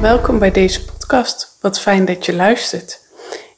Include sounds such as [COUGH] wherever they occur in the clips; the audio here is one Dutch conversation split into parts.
Welkom bij deze podcast. Wat fijn dat je luistert.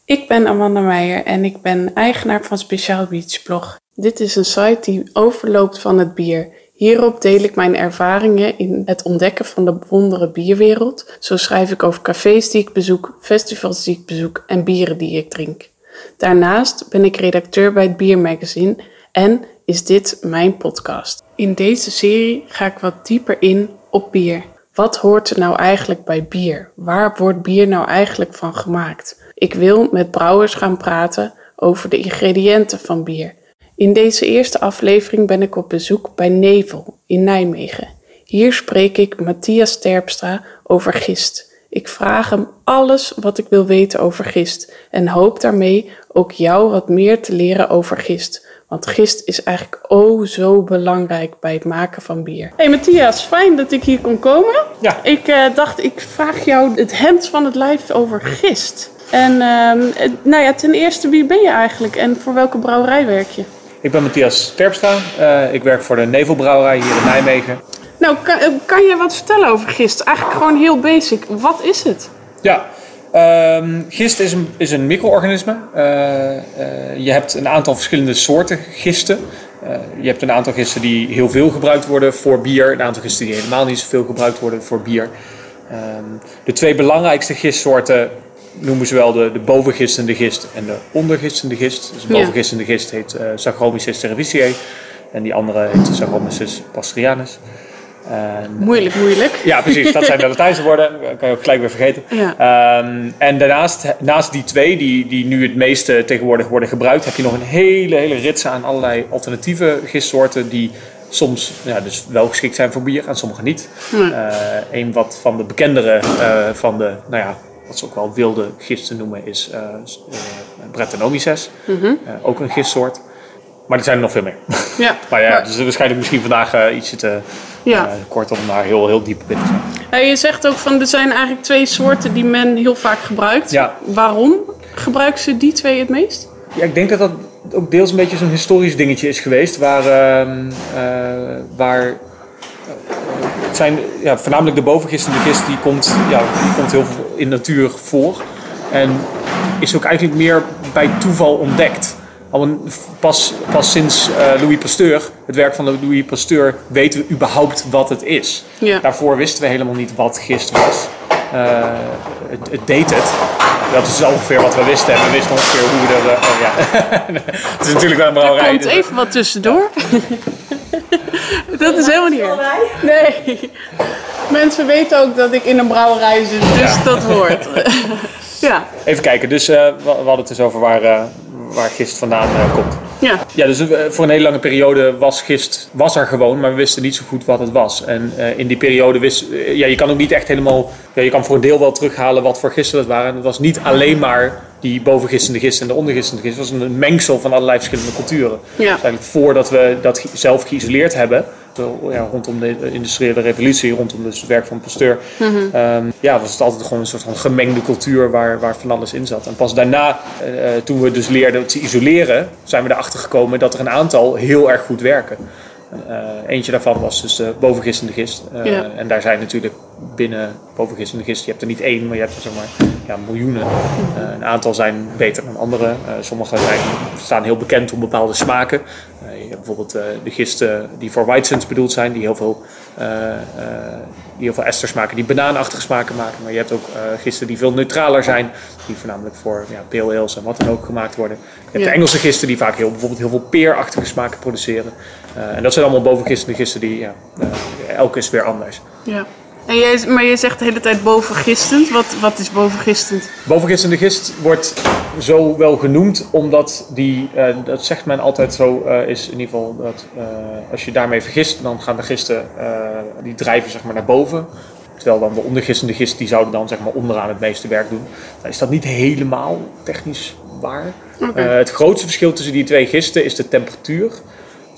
Ik ben Amanda Meijer en ik ben eigenaar van Speciaal Beach Blog. Dit is een site die overloopt van het bier. Hierop deel ik mijn ervaringen in het ontdekken van de wondere bierwereld. Zo schrijf ik over cafés die ik bezoek, festivals die ik bezoek en bieren die ik drink. Daarnaast ben ik redacteur bij het Biermagazine en is dit mijn podcast. In deze serie ga ik wat dieper in op bier. Wat hoort er nou eigenlijk bij bier? Waar wordt bier nou eigenlijk van gemaakt? Ik wil met brouwers gaan praten over de ingrediënten van bier. In deze eerste aflevering ben ik op bezoek bij Nevel in Nijmegen. Hier spreek ik Matthias Terpstra over gist. Ik vraag hem alles wat ik wil weten over gist en hoop daarmee ook jou wat meer te leren over gist. Want gist is eigenlijk oh zo belangrijk bij het maken van bier. Hey Matthias, fijn dat ik hier kon komen. Ja. Ik eh, dacht, ik vraag jou het hemd van het lijf over gist. En ehm, eh, nou ja, ten eerste, wie ben je eigenlijk en voor welke brouwerij werk je? Ik ben Matthias Terpstra. Eh, ik werk voor de Nevelbrouwerij hier in Nijmegen. Nou, kan, eh, kan je wat vertellen over gist? Eigenlijk gewoon heel basic. Wat is het? Ja, ehm, gist is een, is een micro-organisme. Eh, eh, je hebt een aantal verschillende soorten gisten. Eh, je hebt een aantal gisten die heel veel gebruikt worden voor bier. Een aantal gisten die helemaal niet zoveel gebruikt worden voor bier. Ehm, de twee belangrijkste gistsoorten noemen ze wel de, de bovengistende gist en de ondergistende gist. Dus de bovengistende gist heet Saccharomyces cerevisiae. En die andere heet Saccharomyces pastorianus. En, Moeilijk, moeilijk. ja, precies. Dat zijn [LAUGHS] de Latijnse woorden. Dat kan je ook gelijk weer vergeten. Ja. Ehm, en daarnaast, naast die twee, die, die nu het meeste tegenwoordig worden gebruikt, heb je nog een hele, hele rits aan allerlei alternatieve gistsoorten die soms ja, dus wel geschikt zijn voor bier en sommige niet. Ja. Eh, een wat van de bekendere eh, van de, nou ja, wat ze ook wel wilde gisten noemen, is eh uh, Brettanomyces. Eh, ook een gistsoort. Maar er zijn er nog veel meer. [LAUGHS] Ja. maar ja, Maar- dus waarschijnlijk misschien vandaag eh, ietsje te Ja. eh, kort om daar heel, heel diep binnen te. Ja, je zegt ook van er zijn eigenlijk twee soorten die men heel vaak gebruikt. Ja. Waarom gebruiken ze die twee het meest? Ja, ik denk dat dat ook deels een beetje zo'n historisch dingetje is geweest. Waar, ehm, eh, waar het zijn ja, voornamelijk de bovengistende gist, die komt, ja, die komt heel veel in de natuur voor. En is ook eigenlijk meer bij toeval ontdekt. Al pas, pas sinds eh, Louis Pasteur, het werk van Louis Pasteur, weten we überhaupt wat het is. Ja. Daarvoor wisten we helemaal niet wat gist was. Eh, het, het deed het. Dat is ongeveer wat we wisten. En we wisten ongeveer hoe we er... eh, oh ja. [LAUGHS] het is natuurlijk wel een Er brouwerij. komt dus- even wat tussendoor. dat is helemaal niet. Nee. Mensen weten ook dat ik in een brouwerij zit, dus dat hoort. [LAUGHS] ja, Even kijken. Dus we hadden het dus over waar, waar gist vandaan eh, komt. ja. Ja, dus eh, voor een hele lange periode was gist was er gewoon, maar we wisten niet zo goed wat het was. En eh, in die periode wist, ja, je kan ook niet echt helemaal, ja, je kan voor een deel wel terughalen wat voor gisten dat waren. En het was niet alleen maar die bovengistende gist en de ondergistende gist. Het was een mengsel van allerlei verschillende culturen. Ja. Dus eigenlijk voordat we dat zelf geïsoleerd hebben, zo, ja, rondom de industriële revolutie, rondom dus het werk van Pasteur, ehm, ja, was het altijd gewoon een soort van gemengde cultuur waar, waar van alles in zat. En pas daarna, eh, eh, toen we dus leerden te isoleren, zijn we erachter gekomen dat er een aantal heel erg goed werken. Eh, eentje daarvan was dus de bovengistende gist. Eh, Ja. En daar zijn natuurlijk binnen bovengistende gist, je hebt er niet één, maar je hebt er zeg maar ja, miljoenen. Eh, een aantal zijn beter dan andere. Eh, sommige zijn, staan heel bekend om bepaalde smaken. Eh, je hebt bijvoorbeeld eh, de gisten die voor Whitesons bedoeld zijn, die heel veel, eh, eh, die heel veel esters maken, die banaanachtige smaken maken. Maar je hebt ook eh, gisten die veel neutraler zijn, die voornamelijk voor ja, pale ales en wat dan ook gemaakt worden. Je hebt Ja. de Engelse gisten die vaak heel, bijvoorbeeld heel veel peerachtige smaken produceren. Eh, en dat zijn allemaal bovengistende gisten die, ja, eh, elke is weer anders. ja. En jij, maar je zegt de hele tijd bovengistend. Wat, wat is bovengistend? Bovengistende gist wordt zo wel genoemd, omdat die, eh, dat zegt men altijd zo, eh, is in ieder geval dat eh, als je daarmee vergist, dan gaan de gisten, die drijven zeg maar naar boven. Terwijl dan de ondergistende gist, die zouden dan zeg maar onderaan het meeste werk doen. Dan is dat niet helemaal technisch waar. Het grootste verschil tussen die twee gisten is de temperatuur.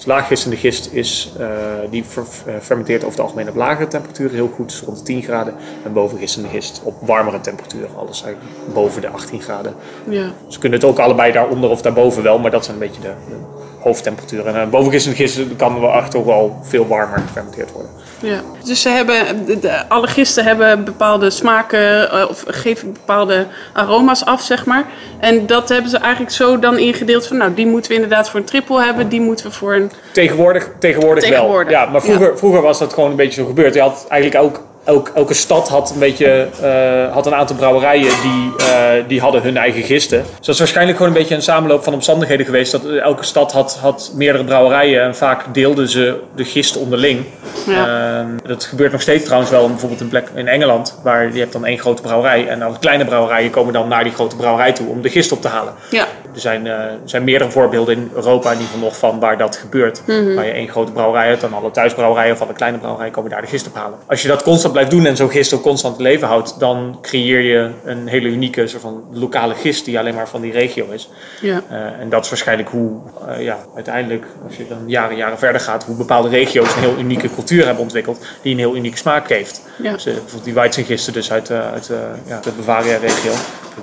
Dus laaggistende gist is, eh, die eh, fermenteert over het algemeen op lagere temperaturen heel goed, dus rond de 10 graden. En bovengistende gist op warmere temperaturen, alles eigenlijk boven de 18 graden. Ja. Ze kunnen het ook allebei daaronder of daarboven wel, maar dat zijn een beetje de, de, hoofdtemperatuur. En uh, bovengistende gisten kan wel echt ook wel veel warmer gefermenteerd worden. Ja, dus ze hebben, de, alle gisten hebben bepaalde smaken uh, of geven bepaalde aroma's af, zeg maar. En dat hebben ze eigenlijk zo dan ingedeeld van, nou, die moeten we inderdaad voor een triple hebben, die moeten we voor een... Tegenwoordig, tegenwoordig, Tegenwoordig. wel. Ja, maar vroeger, vroeger was dat gewoon een beetje zo gebeurd. Je had eigenlijk ook elk, elke stad had een beetje uh, had een aantal brouwerijen die, uh, die hadden hun eigen gisten. Dus dat is waarschijnlijk gewoon een beetje een samenloop van omstandigheden geweest. Dat elke stad had, had meerdere brouwerijen en vaak deelden ze de gist onderling. Ja. Uh, dat gebeurt nog steeds trouwens wel bijvoorbeeld in, plek, in Engeland, waar je hebt dan één grote brouwerij en alle kleine brouwerijen komen dan naar die grote brouwerij toe om de gist op te halen. Ja. Er zijn, er zijn meerdere voorbeelden in Europa in ieder geval nog van waar dat gebeurt. Mm -hmm. Waar je één grote brouwerij hebt, dan alle thuisbrouwerijen of alle kleine brouwerijen komen daar de gist op halen. Als je dat constant blijft doen en zo'n gist ook constant leven houdt, dan creëer je een hele unieke soort van lokale gist die alleen maar van die regio is. Ja. Uh, en dat is waarschijnlijk hoe uh, ja, uiteindelijk, als je dan jaren jaren verder gaat, hoe bepaalde regio's een heel unieke cultuur hebben ontwikkeld die een heel unieke smaak heeft. Ja. Dus, bijvoorbeeld die Weizengisten dus uit, uit ja, de Bavaria-regio.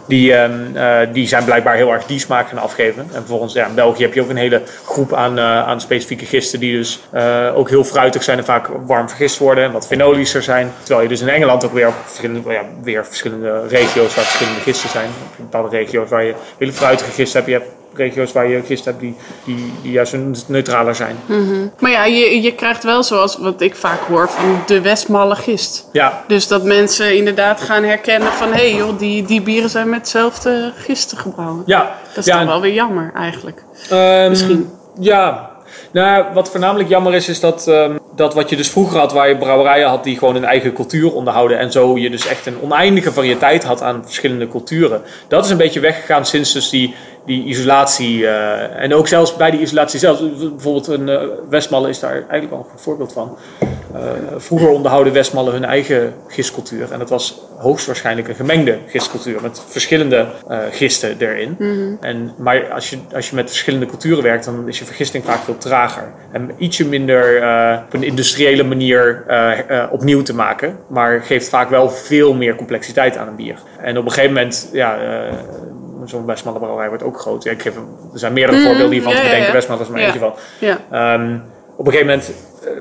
Die, uh, die zijn blijkbaar heel erg die smaak gaan afgeven. En vervolgens, ja, in België heb je ook een hele groep aan, uh, aan specifieke gisten die dus uh, ook heel fruitig zijn en vaak warm vergist worden en wat fenolischer zijn. Terwijl je dus in Engeland ook weer verschillende, ja, weer verschillende regio's waar verschillende gisten zijn. Bepaalde regio's waar je hele fruitige gisten hebt. Je hebt regio's waar je gist hebt die, die, die juist neutraler zijn. Mm -hmm. Maar ja, je, je krijgt wel zoals wat ik vaak hoor van de Westmalle gist. Ja. Dus dat mensen inderdaad gaan herkennen van hé hey joh, die, die bieren zijn met hetzelfde gisten gebrouwen. Ja. Dat is ja, toch wel weer jammer eigenlijk. Um, Misschien. Ja. Nou, wat voornamelijk jammer is, is dat, um, dat wat je dus vroeger had, waar je brouwerijen had die gewoon een eigen cultuur onderhouden en zo je dus echt een oneindige variëteit had aan verschillende culturen. Dat is een beetje weggegaan sinds dus die, die isolatie. Uh, en ook zelfs bij die isolatie zelf. Bijvoorbeeld een uh, Westmalle is daar eigenlijk wel een goed voorbeeld van. Uh, vroeger onderhouden Westmallen hun eigen gistcultuur. En dat was hoogstwaarschijnlijk een gemengde gistcultuur. Met verschillende gisten erin. Mm -hmm. en, maar als je, als je met verschillende culturen werkt, dan is je vergisting vaak veel trager. En ietsje minder op een industriële manier opnieuw te maken. Maar geeft vaak wel veel meer complexiteit aan een bier. En op een gegeven moment, ja zo'n Westmalle brouwerij wordt ook groot. Ja, ik geef, er zijn meerdere mm, voorbeelden hiervan ja, te bedenken. Ja. Westmalle is maar eentje van. Ja. Um, op een gegeven moment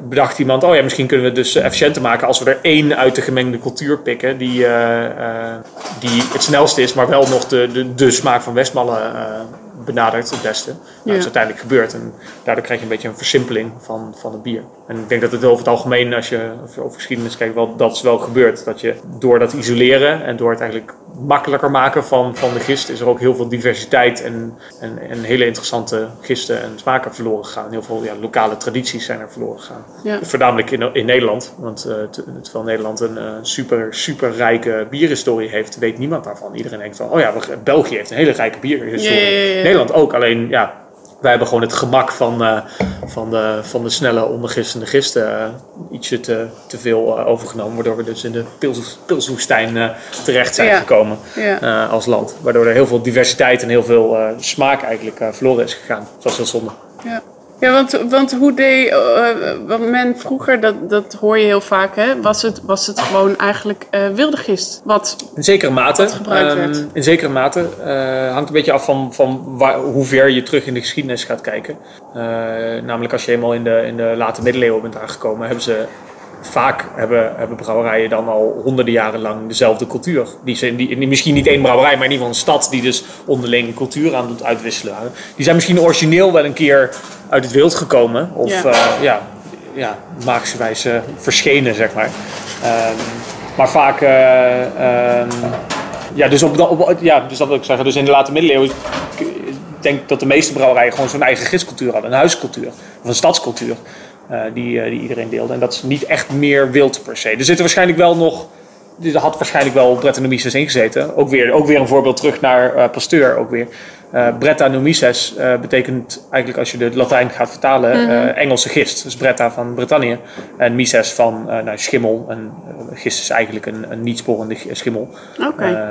bedacht iemand, oh ja, misschien kunnen we het dus efficiënter maken als we er één uit de gemengde cultuur pikken die, uh, uh, die het snelste is, maar wel nog de, de, de smaak van Westmalle uh, benadert het beste. Nou, dat is uiteindelijk gebeurd en daardoor krijg je een beetje een versimpeling van, van het bier. En ik denk dat het over het algemeen, als je, als je over geschiedenis kijkt, wel, dat is wel gebeurd. Dat je door dat isoleren en door het eigenlijk makkelijker maken van, van de gist, is er ook heel veel diversiteit en, en, en hele interessante gisten en smaken verloren gegaan. Heel veel ja, lokale tradities zijn er verloren gegaan. Ja. Voornamelijk in, in Nederland, want uh, terwijl Nederland een uh, super, super rijke bierhistorie heeft, weet niemand daarvan. Iedereen denkt van, oh ja, België heeft een hele rijke bierhistorie. Ja, Nederland ook, alleen ja, wij hebben gewoon het gemak van, uh, van, de, van de snelle ondergistende gisten uh, ietsje te, te veel uh, overgenomen. Waardoor we dus in de pils, pilswoestijn terecht zijn Ja. gekomen Ja. als land. Waardoor er heel veel diversiteit en heel veel smaak eigenlijk verloren is gegaan. Dat is heel zonde. Ja. Ja, want, want hoe deed uh, want men vroeger, dat, dat hoor je heel vaak, hè, was, het, was het gewoon eigenlijk uh, wilde gist? Wat In zekere mate. Wat gebruikt ehm, werd. in zekere mate. eh, hangt een beetje af van, van waar, hoe ver je terug in de geschiedenis gaat kijken. Eh, namelijk als je eenmaal in de, in de late middeleeuwen bent aangekomen, hebben ze vaak hebben, hebben brouwerijen dan al honderden jaren lang dezelfde cultuur. Die zijn, die, die- misschien niet één brouwerij, maar in ieder geval een stad die dus onderling cultuur aan doet uitwisselen. Die zijn misschien origineel wel een keer uit het wild gekomen. Of Ja. ja, ja, ja magischerwijs eh, verschenen, zeg maar. Ehm, maar vaak... eh, ehm, ja, dus op, op, ja, dus dat wil ik zeggen. Dus in de late middeleeuwen ik denk dat de meeste brouwerijen gewoon zo'n eigen gistcultuur hadden. Een huiscultuur of een stadscultuur. Eh, die, eh, die iedereen deelde. En dat is niet echt meer wild per se. Er zitten waarschijnlijk wel nog... Er had waarschijnlijk wel Brettanomyces ingezeten. Ook weer, ook weer een voorbeeld terug naar eh, Pasteur. Ook weer. Brettanomyces betekent eigenlijk als je de Latijn gaat vertalen... eh, Engelse gist. Dus Bretta van Brittannië. En Mises van nou, schimmel. En gist is eigenlijk een, een niet-sporende schimmel.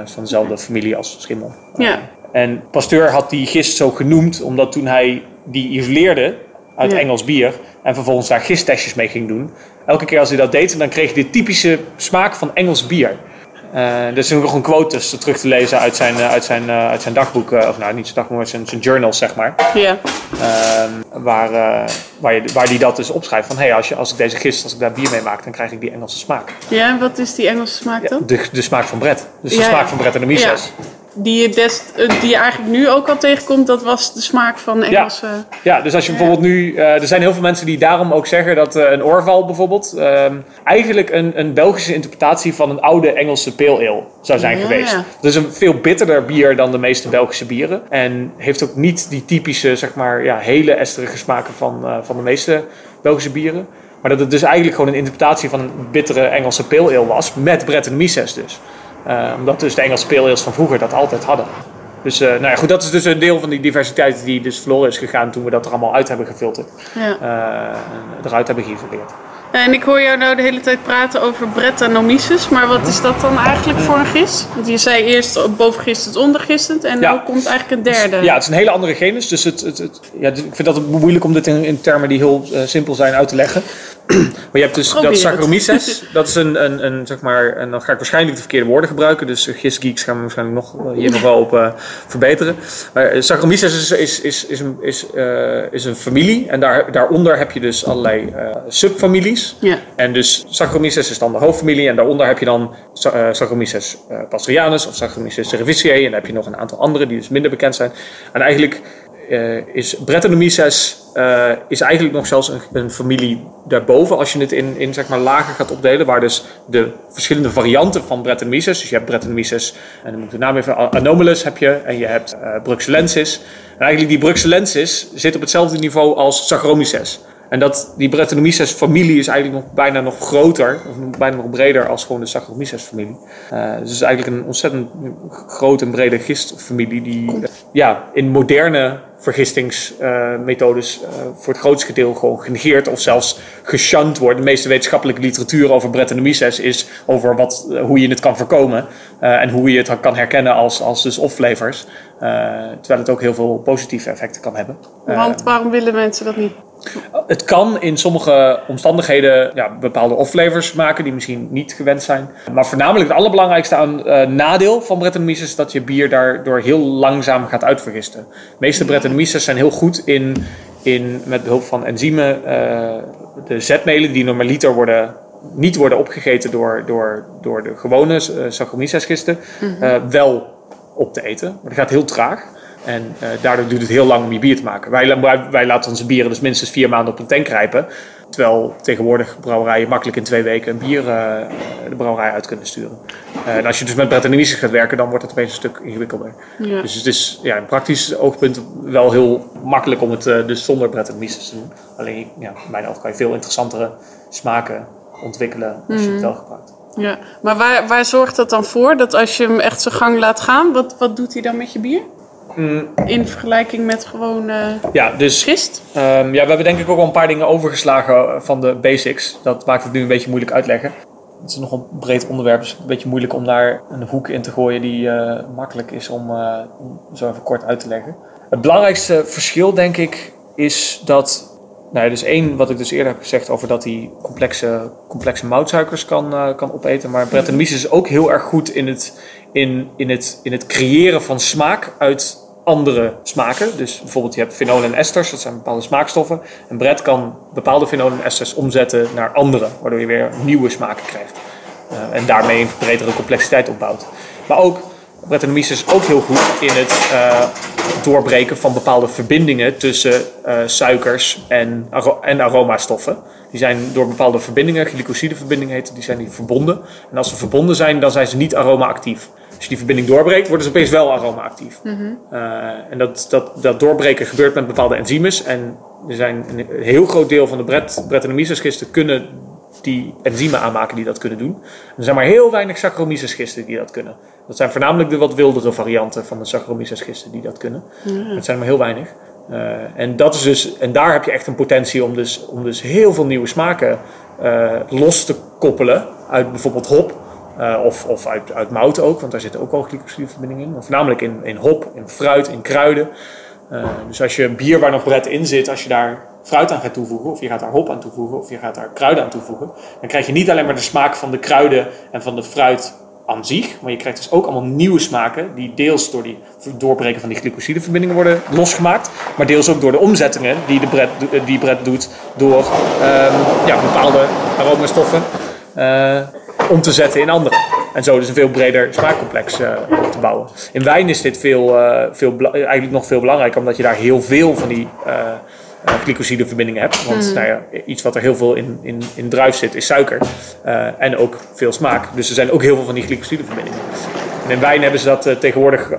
Is van dezelfde familie als schimmel. Ja. En Pasteur had die gist zo genoemd omdat toen hij die isoleerde uit Ja. Engels bier en vervolgens daar gisttestjes mee ging doen, elke keer als hij dat deed, dan kreeg je de typische smaak van Engels bier. Uh, er is nog een quote dus terug te lezen uit zijn, uit zijn, uit zijn dagboek, of nou niet zijn dagboek, maar zijn, zijn journals zeg maar. Ja. Ehm, waar, waar, je, waar die dat dus opschrijft van, hé, hey, als, je, als ik deze gist, als ik daar bier mee maak, dan krijg ik die Engelse smaak. Ja, en wat is die Engelse smaak dan? de, de smaak van Brett. Dus de smaak van Brett en de Mises die je, des, eh, die je eigenlijk nu ook al tegenkomt, dat was de smaak van Engelse... Ja, ja dus als je bijvoorbeeld nu... Uh, er zijn heel veel mensen die daarom ook zeggen dat uh, een Orval bijvoorbeeld... Uh, eigenlijk een, een Belgische interpretatie van een oude Engelse pale ale zou zijn geweest. Dat is een veel bitterder bier dan de meeste Belgische bieren. En heeft ook niet die typische, zeg maar, ja, hele esterige smaken van, van de meeste Belgische bieren. Maar dat het dus eigenlijk gewoon een interpretatie van een bittere Engelse pale ale was. Met Brett en Mises dus. Uh, omdat dus de Engelse speelrails van vroeger dat altijd hadden. Dus uh, nou ja, goed, dat is dus een deel van die diversiteit die dus verloren is gegaan toen we dat er allemaal uit hebben gefilterd. Ja. Uh, eruit hebben geïsoleerd. En ik hoor jou nou de hele tijd praten over Brettanomyces, maar wat is dat dan eigenlijk voor een gist? Want je zei eerst bovengistend, ondergistend en ja. nu komt eigenlijk een derde. Ja, het is een hele andere genus, dus het, het, het ja, ik vind dat moeilijk om dit in, in termen die heel uh, simpel zijn uit te leggen. Maar je hebt dus dat Saccharomyces, [LAUGHS] dat is een, een, een, zeg maar, en dan ga ik waarschijnlijk de verkeerde woorden gebruiken, dus gistgeeks gaan we waarschijnlijk nog, eh, hier nog wel op uh, verbeteren. Maar Saccharomyces is, is, is, is, een, is, uh, is een familie en daar, daaronder heb je dus allerlei subfamilies. Ja. En dus Saccharomyces is dan de hoofdfamilie en daaronder heb je dan Saccharomyces pastorianus of Saccharomyces cerevisiae en dan heb je nog een aantal andere die dus minder bekend zijn. En eigenlijk uh, is Brettanomyces uh, is eigenlijk nog zelfs een, een, familie daarboven als je het in, in zeg maar lagen gaat opdelen, waar dus de verschillende varianten van Brettanomyces, dus je hebt Brettanomyces, en dan moet ik de naam even, Anomalus heb je, en je hebt uh, Bruxellensis. En eigenlijk die Bruxellensis zit op hetzelfde niveau als Saccharomyces. En dat, die Brettanomyces familie is eigenlijk nog bijna nog groter, of bijna nog breder als gewoon de Saccharomyces familie. Uh, dus het is eigenlijk een ontzettend grote en brede gistfamilie die ja, in moderne vergistingsmethodes uh, voor het grootste gedeelte gewoon genegeerd of zelfs geshunt wordt. De meeste wetenschappelijke literatuur over Brettanomyces is over wat, hoe je het kan voorkomen uh, en hoe je het kan herkennen als, als dus off-flavors. terwijl het ook heel veel positieve effecten kan hebben. Want waarom willen mensen dat niet? Het kan in sommige omstandigheden ja, bepaalde off-flavors maken die misschien niet gewend zijn. Maar voornamelijk het allerbelangrijkste aan, uh, nadeel van Brettanomyces is dat je bier daardoor heel langzaam gaat uitvergisten. De meeste Brettanomyces zijn heel goed in, in met behulp van enzymen uh, de zetmelen die normaliter worden niet worden opgegeten door, door, door de gewone uh, Saccharomyces gisten, mm wel op te eten. Maar dat gaat heel traag. En uh, daardoor duurt het heel lang om je bier te maken. Wij, wij, wij, laten onze bieren dus minstens vier maanden op een tank rijpen. Terwijl tegenwoordig brouwerijen makkelijk in twee weken een bier uh, de brouwerij uit kunnen sturen. Uh, en als je dus met Brettanomyces gaat werken, dan wordt het opeens een stuk ingewikkelder. Ja. Dus het is ja, in praktisch oogpunt wel heel makkelijk om het dus zonder Brettanomyces te doen. Alleen, ja, in mijn ogen kan je veel interessantere smaken ontwikkelen als je het wel gebruikt. Ja, maar waar, waar zorgt dat dan voor? Dat als je hem echt zijn gang laat gaan, wat, wat doet hij dan met je bier? Mm. In vergelijking met gewoon uh, ja, dus, gist? Um, ja, we hebben denk ik ook al een paar dingen overgeslagen van de basics. Dat maakt het nu een beetje moeilijk uitleggen. Het is nog een breed onderwerp, dus een beetje moeilijk om daar een hoek in te gooien die uh, makkelijk is om, uh, om zo even kort uit te leggen. Het belangrijkste verschil, denk ik, is dat nou ja, dus één, wat ik dus eerder heb gezegd over dat hij complexe, complexe moutsuikers kan, uh, kan opeten. Maar Brettanomyces is ook heel erg goed in het, in, in, het, in het creëren van smaak uit andere smaken. Dus bijvoorbeeld je hebt fenolen en esters, dat zijn bepaalde smaakstoffen. En Brett kan bepaalde fenolen en esters omzetten naar andere, waardoor je weer nieuwe smaken krijgt. Uh, en daarmee een bredere complexiteit opbouwt. Maar ook Brettanomyces is ook heel goed in het uh, doorbreken van bepaalde verbindingen tussen uh, suikers en, en aromastoffen. Die zijn door bepaalde verbindingen, glycosideverbindingen heten, die zijn die verbonden. En als ze verbonden zijn, dan zijn ze niet aromaactief. Als je die verbinding doorbreekt, worden ze opeens wel aromaactief. Mm -hmm. uh, en dat, dat, dat doorbreken gebeurt met bepaalde enzymes. En er zijn een heel groot deel van de Bret Brettanomyces gisten kunnen die enzymen aanmaken die dat kunnen doen. Er zijn maar heel weinig Saccharomyces gisten die dat kunnen. Dat zijn voornamelijk de wat wildere varianten van de Saccharomyces gisten die dat kunnen. Ja. Dat zijn maar heel weinig. Uh, en, dat is dus, en daar heb je echt een potentie om dus, om dus heel veel nieuwe smaken uh, los te koppelen uit bijvoorbeeld hop. Uh, of of uit, uit mout ook, want daar zitten ook al glycosideverbindingen in. Maar voornamelijk in, in hop, in fruit, in kruiden. dus als je een bier waar nog bret in zit, als je daar fruit aan gaat toevoegen, of je gaat daar hop aan toevoegen, of je gaat daar kruiden aan toevoegen, dan krijg je niet alleen maar de smaak van de kruiden en van de fruit aan zich. Maar je krijgt dus ook allemaal nieuwe smaken die deels door die doorbreken van die glycosideverbindingen worden losgemaakt. Maar deels ook door de omzettingen die de bret, die bret doet door ehm, ja, bepaalde aromastoffen uh, om te zetten in andere. En zo dus een veel breder smaakcomplex uh, te bouwen. In wijn is dit veel, uh, veel, eigenlijk nog veel belangrijker, omdat je daar heel veel van die uh, glycosideverbindingen hebt. Want mm. nou ja, iets wat er heel veel in, in, in druif zit is suiker. En ook veel smaak. Dus er zijn ook heel veel van die glycosideverbindingen. En in wijn hebben ze dat tegenwoordig.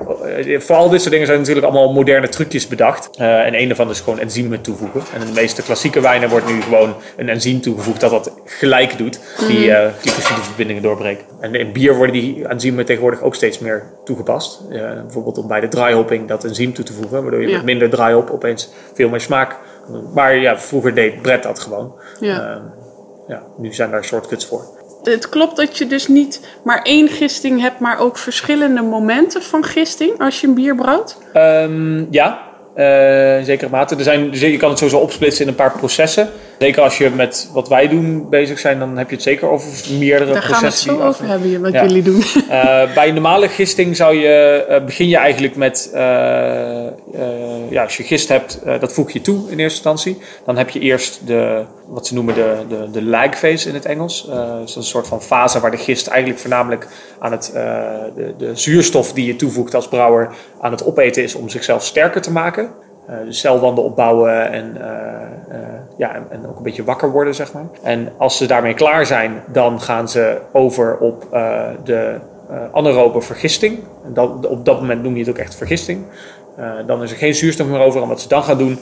Voor al dit soort dingen zijn natuurlijk allemaal moderne trucjes bedacht. en een daarvan is gewoon enzymen toevoegen. En in de meeste klassieke wijnen wordt nu gewoon een enzym toegevoegd dat dat gelijk doet. Die uh, glycosideverbindingen doorbreken. En in bier worden die enzymen tegenwoordig ook steeds meer toegepast. bijvoorbeeld om bij de dryhopping dat enzym toe te voegen. Waardoor je ja. met minder dryhop opeens veel meer smaak maar ja, vroeger deed Brett dat gewoon. Ja. Uh, ja, nu zijn daar shortcuts voor. Het klopt dat je dus niet maar één gisting hebt, maar ook verschillende momenten van gisting als je een bier brouwt? Um, ja, uh, in zekere mate. Er zijn, dus je kan het sowieso opsplitsen in een paar processen. Zeker als je met wat wij doen bezig zijn, dan heb je het zeker over meerdere Daar processen. Daar gaan we het zo over hebben, wat jullie doen. Uh, [LAUGHS] bij een normale gisting zou je, uh, begin je eigenlijk met, ja, als je gist hebt, dat voeg je toe in eerste instantie. Dan heb je eerst de, wat ze noemen de, de, de lag phase in het Engels. dat is een soort van fase waar de gist eigenlijk voornamelijk aan het, de, de zuurstof die je toevoegt als brouwer aan het opeten is om zichzelf sterker te maken. Uh, celwanden opbouwen en, uh, uh, ja, en, en, ook een beetje wakker worden, zeg maar. En als ze daarmee klaar zijn, dan gaan ze over op de anaerobe vergisting. En dat, op dat moment noem je het ook echt vergisting. Dan is er geen zuurstof meer over. En wat ze dan gaan doen,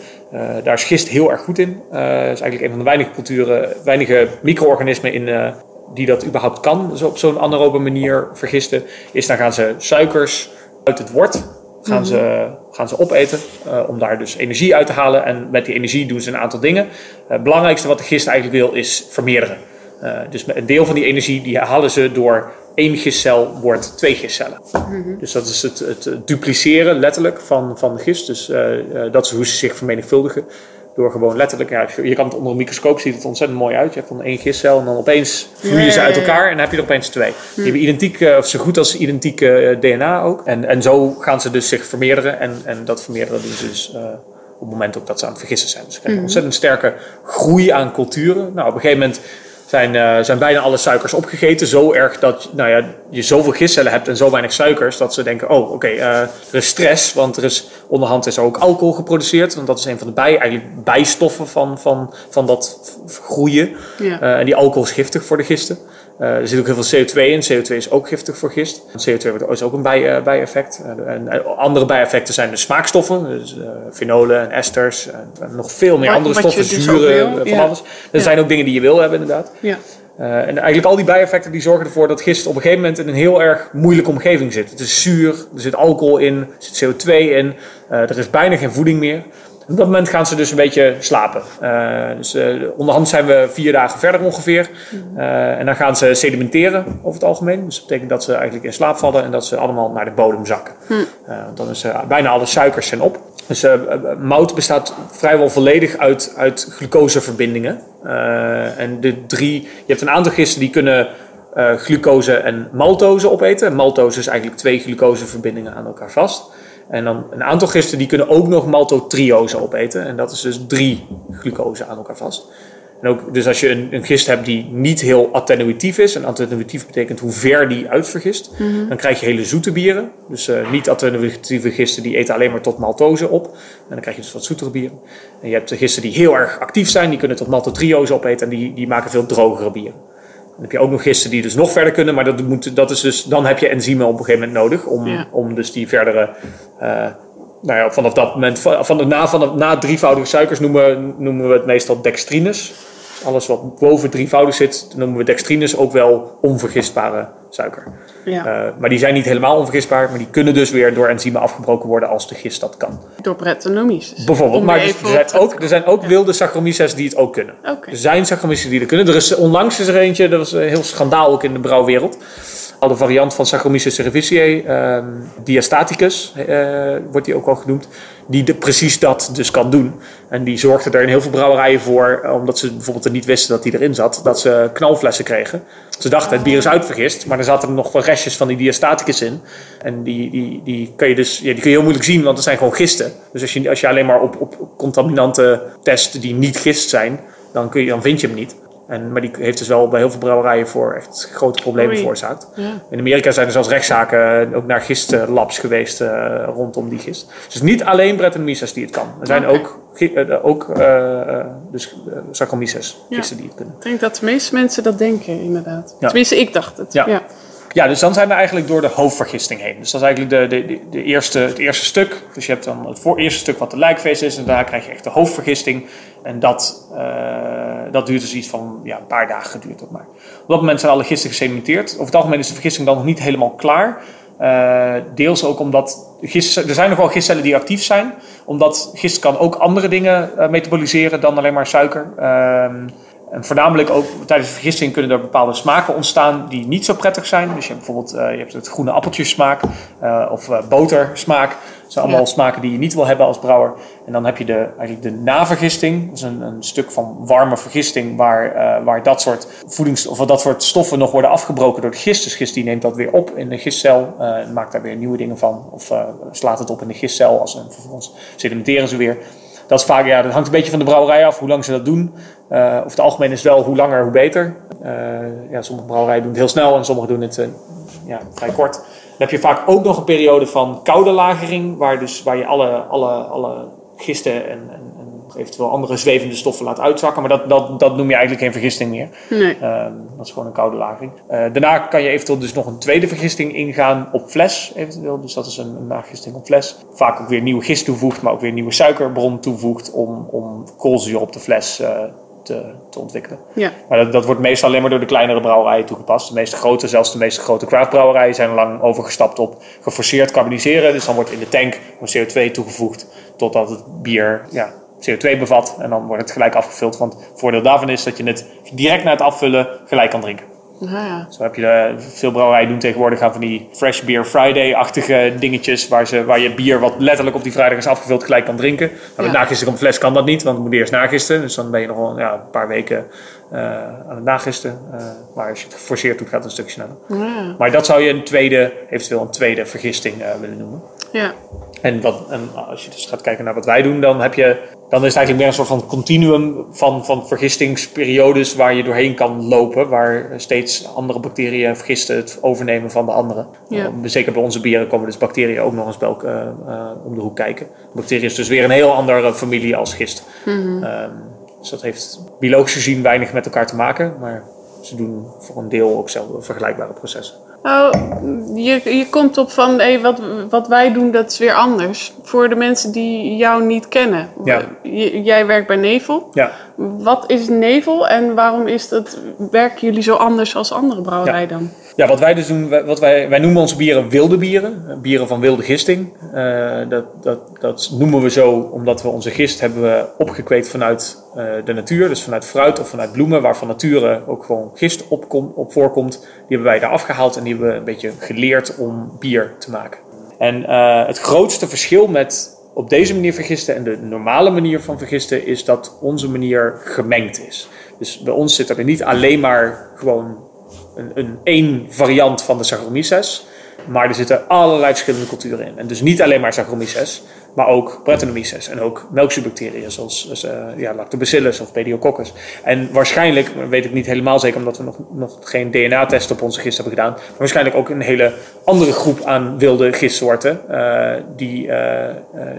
daar is gist heel erg goed in. Het is eigenlijk een van de weinige culturen, weinige micro-organismen in, die dat überhaupt kan, dus op zo'n anaerobe manier vergisten. Is dan gaan ze suikers uit het wort gaan, ze, mhm. gaan ze opeten om daar dus energie uit te halen. En met die energie doen ze een aantal dingen. Het belangrijkste wat de gist eigenlijk wil is vermeerderen. Dus een deel van die energie die halen ze door één gistcel wordt twee gistcellen. Mm Dus dat is het, het, dupliceren letterlijk van, van gist. Dus dat is hoe ze zich vermenigvuldigen. Door gewoon letterlijk, ja, je kan het onder een microscoop ziet het ontzettend mooi uit. Je hebt dan één gistcel en dan opeens vloeien ze uit elkaar en dan heb je er opeens twee. Die hebben identiek, eh, of zo goed als identieke eh, DNA ook. En, en zo gaan ze dus zich vermeerderen. En, en dat vermeerderen doen ze dus uh, op het moment ook dat ze aan het vergissen zijn. Dus ze krijgen mhm. ontzettend sterke groei aan culturen. Nou, op een gegeven moment zijn, uh, zijn bijna alle suikers opgegeten. Zo erg dat nou ja, je zoveel gistcellen hebt en zo weinig suikers dat ze denken: oh, oké, okay, uh, er is stress, want er is onderhand is er ook alcohol geproduceerd. Want dat is een van de bij, eigenlijk bijstoffen van, van, van dat groeien. Ja. Uh, en die alcohol is giftig voor de gisten. Uh, er zit ook heel veel CO2 in. CO2 is ook giftig voor gist. CO2 is ook een bij, uh, bijeffect. Uh, en andere bijeffecten zijn de smaakstoffen, dus fenolen en esters. En nog veel meer andere stoffen, dus zuren, van ja. alles. Er zijn ook dingen die je wil hebben, inderdaad. Ja. en eigenlijk al die bijeffecten die zorgen ervoor dat gist op een gegeven moment in een heel erg moeilijke omgeving zit. Het is zuur, er zit alcohol in, er zit CO2 in, er is bijna geen voeding meer. Op dat moment gaan ze dus een beetje slapen. Uh, dus uh, onderhand zijn we vier dagen verder ongeveer. Uh, en dan gaan ze sedimenteren over het algemeen. Dus dat betekent dat ze eigenlijk in slaap vallen en dat ze allemaal naar de bodem zakken. Hm. dan is bijna alle suikers zijn op. Dus mout bestaat vrijwel volledig uit, uit glucoseverbindingen. en de drie, je hebt een aantal gisten die kunnen glucose en maltose opeten. Maltose is eigenlijk twee glucoseverbindingen aan elkaar vast. En dan een aantal gisten die kunnen ook nog maltotriose opeten. En dat is dus drie glucose aan elkaar vast. En ook, dus als je een, een gist hebt die niet heel attenuatief is, en attenuatief betekent hoe ver die uitvergist, mm dan krijg je hele zoete bieren. Dus uh, niet attenuatieve gisten die eten alleen maar tot maltose op. En dan krijg je dus wat zoetere bieren. En je hebt gisten die heel erg actief zijn, die kunnen tot maltotriose opeten en die, die maken veel drogere bieren. Dan heb je ook nog gisten die dus nog verder kunnen, maar dat, moet, dat is dus, dan heb je enzymen op een gegeven moment nodig om, om dus die verdere. Uh, nou ja, vanaf dat moment, van de, na, van de, na drievoudige suikers noemen, noemen we het meestal dextrines. Alles wat boven drievoudig zit, noemen we dextrines ook wel onvergistbare suiker. Ja. Uh, maar die zijn niet helemaal onvergistbaar, maar die kunnen dus weer door enzymen afgebroken worden als de gist dat kan. Door Brettanomyces. Bijvoorbeeld, maar dus, er zijn ook, er zijn ook ja. wilde Saccharomyces die het ook kunnen. Okay. Er zijn Saccharomyces die het kunnen. Er is onlangs is er eentje, dat was een heel schandaal ook in de brouwwereld. Al de variant van Saccharomyces cerevisiae, um, diastaticus uh, wordt die ook al genoemd. Die precies dat dus kan doen. En die zorgde er in heel veel brouwerijen voor, omdat ze bijvoorbeeld er niet wisten dat die erin zat, dat ze knalflessen kregen. Ze dachten het bier is uitvergist, maar er zaten nog wel restjes van die diastaticus in. En die, die, die, kun je dus ja, die kun je heel moeilijk zien, want het zijn gewoon gisten. Dus als je, als je alleen maar op, op contaminanten test die niet gist zijn, dan, kun je, dan vind je hem niet. En, maar die heeft dus wel bij heel veel brouwerijen voor echt grote problemen veroorzaakt. Ja. In Amerika zijn er zelfs rechtszaken ook naar gistlabs geweest uh, rondom die gist. Dus niet alleen Brett en Mises die het kan. Er zijn ook, uh, ook uh, dus, Saccharomyces gisten die het kunnen. Ik denk dat de meeste mensen dat denken, inderdaad. Ja. Tenminste, ik dacht het. Ja. ja. dus dan zijn we eigenlijk door de hoofdvergisting heen. Dus dat is eigenlijk de, de, de, eerste, het eerste stuk. Dus je hebt dan het voor, eerste stuk wat de lijkfeest is. En daarna krijg je echt de hoofdvergisting. En dat, dat duurt dus iets van ja, een paar dagen geduurd maar. Op dat moment zijn alle gisten gesedimenteerd. Over het algemeen is de vergisting dan nog niet helemaal klaar. Uh, deels ook omdat gist, er zijn nog wel gistcellen die actief zijn. Omdat gist kan ook andere dingen uh, metaboliseren dan alleen maar suiker. Uh, en voornamelijk ook tijdens de vergisting kunnen er bepaalde smaken ontstaan die niet zo prettig zijn. Dus je hebt bijvoorbeeld uh, je hebt het groene appeltjesmaak uh, of botersmaak. Zijn allemaal ja. smaken die je niet wil hebben als brouwer. En dan heb je de, eigenlijk de navergisting. Dat is een, een stuk van warme vergisting waar, waar dat soort voedings of dat soort stoffen nog worden afgebroken door de gist. Dus gist die neemt dat weer op in de gistcel en maakt daar weer nieuwe dingen van. Of slaat het op in de gistcel als en vervolgens sedimenteren ze weer. Dat is vaak, ja, dat hangt een beetje van de brouwerij af, hoe lang ze dat doen. Uh, over het algemeen is wel hoe langer, hoe beter. Uh, ja, sommige brouwerijen doen het heel snel en sommige doen het uh, ja, vrij kort. Dan heb je vaak ook nog een periode van koude lagering, waar, dus, waar je alle, alle, alle gisten en, en eventueel andere zwevende stoffen laat uitzakken. Maar dat, dat, dat noem je eigenlijk geen vergisting meer. Nee. Uh, dat is gewoon een koude lagering. Uh, daarna kan je eventueel dus nog een tweede vergisting ingaan op fles. Eventueel. Dus dat is een, een nagisting op fles. Vaak ook weer nieuwe gist toevoegt, maar ook weer nieuwe suikerbron toevoegt om, om koolzuur op de fles uh, te, te, ontwikkelen. Ja. Maar dat, dat wordt meestal alleen maar door de kleinere brouwerijen toegepast. De meeste grote, zelfs de meeste grote craftbrouwerijen zijn lang overgestapt op geforceerd carboniseren. Dus dan wordt in de tank CO2 toegevoegd totdat het bier ja, CO2 bevat. En dan wordt het gelijk afgevuld. Want het voordeel daarvan is dat je het direct na het afvullen gelijk kan drinken. Ja. Zo heb je de, veel brouwerijen doen tegenwoordig gaan van die Fresh Beer Friday-achtige dingetjes. Waar, ze, waar je bier wat letterlijk op die vrijdag is afgevuld gelijk kan drinken. Maar met ja. nagisten op een fles kan dat niet, want het moet eerst nagisten. Dus dan ben je nog wel ja, een paar weken uh, aan het nagisten. Uh, maar als je het geforceerd doet, gaat het een stukje sneller. Ja. Maar dat zou je een tweede, eventueel een tweede vergisting uh, willen noemen. Ja. En, wat, en als je dus gaat kijken naar wat wij doen, dan, heb je, dan is het eigenlijk meer een soort van continuum van, van vergistingsperiodes waar je doorheen kan lopen. Waar steeds andere bacteriën vergisten het overnemen van de andere. Ja. Uh, zeker bij onze bieren komen dus bacteriën ook nog eens bij elk, uh, uh, om de hoek kijken. Bacteriën is dus weer een heel andere familie als gist. Mm -hmm. um, dus dat heeft biologisch gezien weinig met elkaar te maken. Maar ze doen voor een deel ook zelf vergelijkbare processen. Nou, je, je komt op van hey, wat, wat wij doen, dat is weer anders. Voor de mensen die jou niet kennen. Ja. J, jij werkt bij Nevel. Ja. Wat is Nevel en waarom is dat, werken jullie zo anders als andere brouwerijen ja. dan? Ja, wat wij dus doen, wat wij, wij noemen onze bieren wilde bieren. Bieren van wilde gisting. Uh, dat, dat, dat noemen we zo omdat we onze gist hebben we opgekweekt vanuit uh, de natuur. Dus vanuit fruit of vanuit bloemen, waar van nature ook gewoon gist op, kom, op voorkomt. Die hebben wij daar afgehaald en die hebben we een beetje geleerd om bier te maken. En uh, het grootste verschil met op deze manier vergisten en de normale manier van vergisten is dat onze manier gemengd is. Dus bij ons zit er niet alleen maar gewoon een, een één variant van de Saccharomyces. Maar er zitten allerlei verschillende culturen in. En dus niet alleen maar Saccharomyces, maar ook Brettanomyces. En ook melkzuurbacteriën zoals uh, ja, Lactobacillus of Pediococcus. En waarschijnlijk, weet ik niet helemaal zeker omdat we nog, nog geen DNA-test op onze gist hebben gedaan. Waarschijnlijk ook een hele andere groep aan wilde gistsoorten. Uh, die, uh,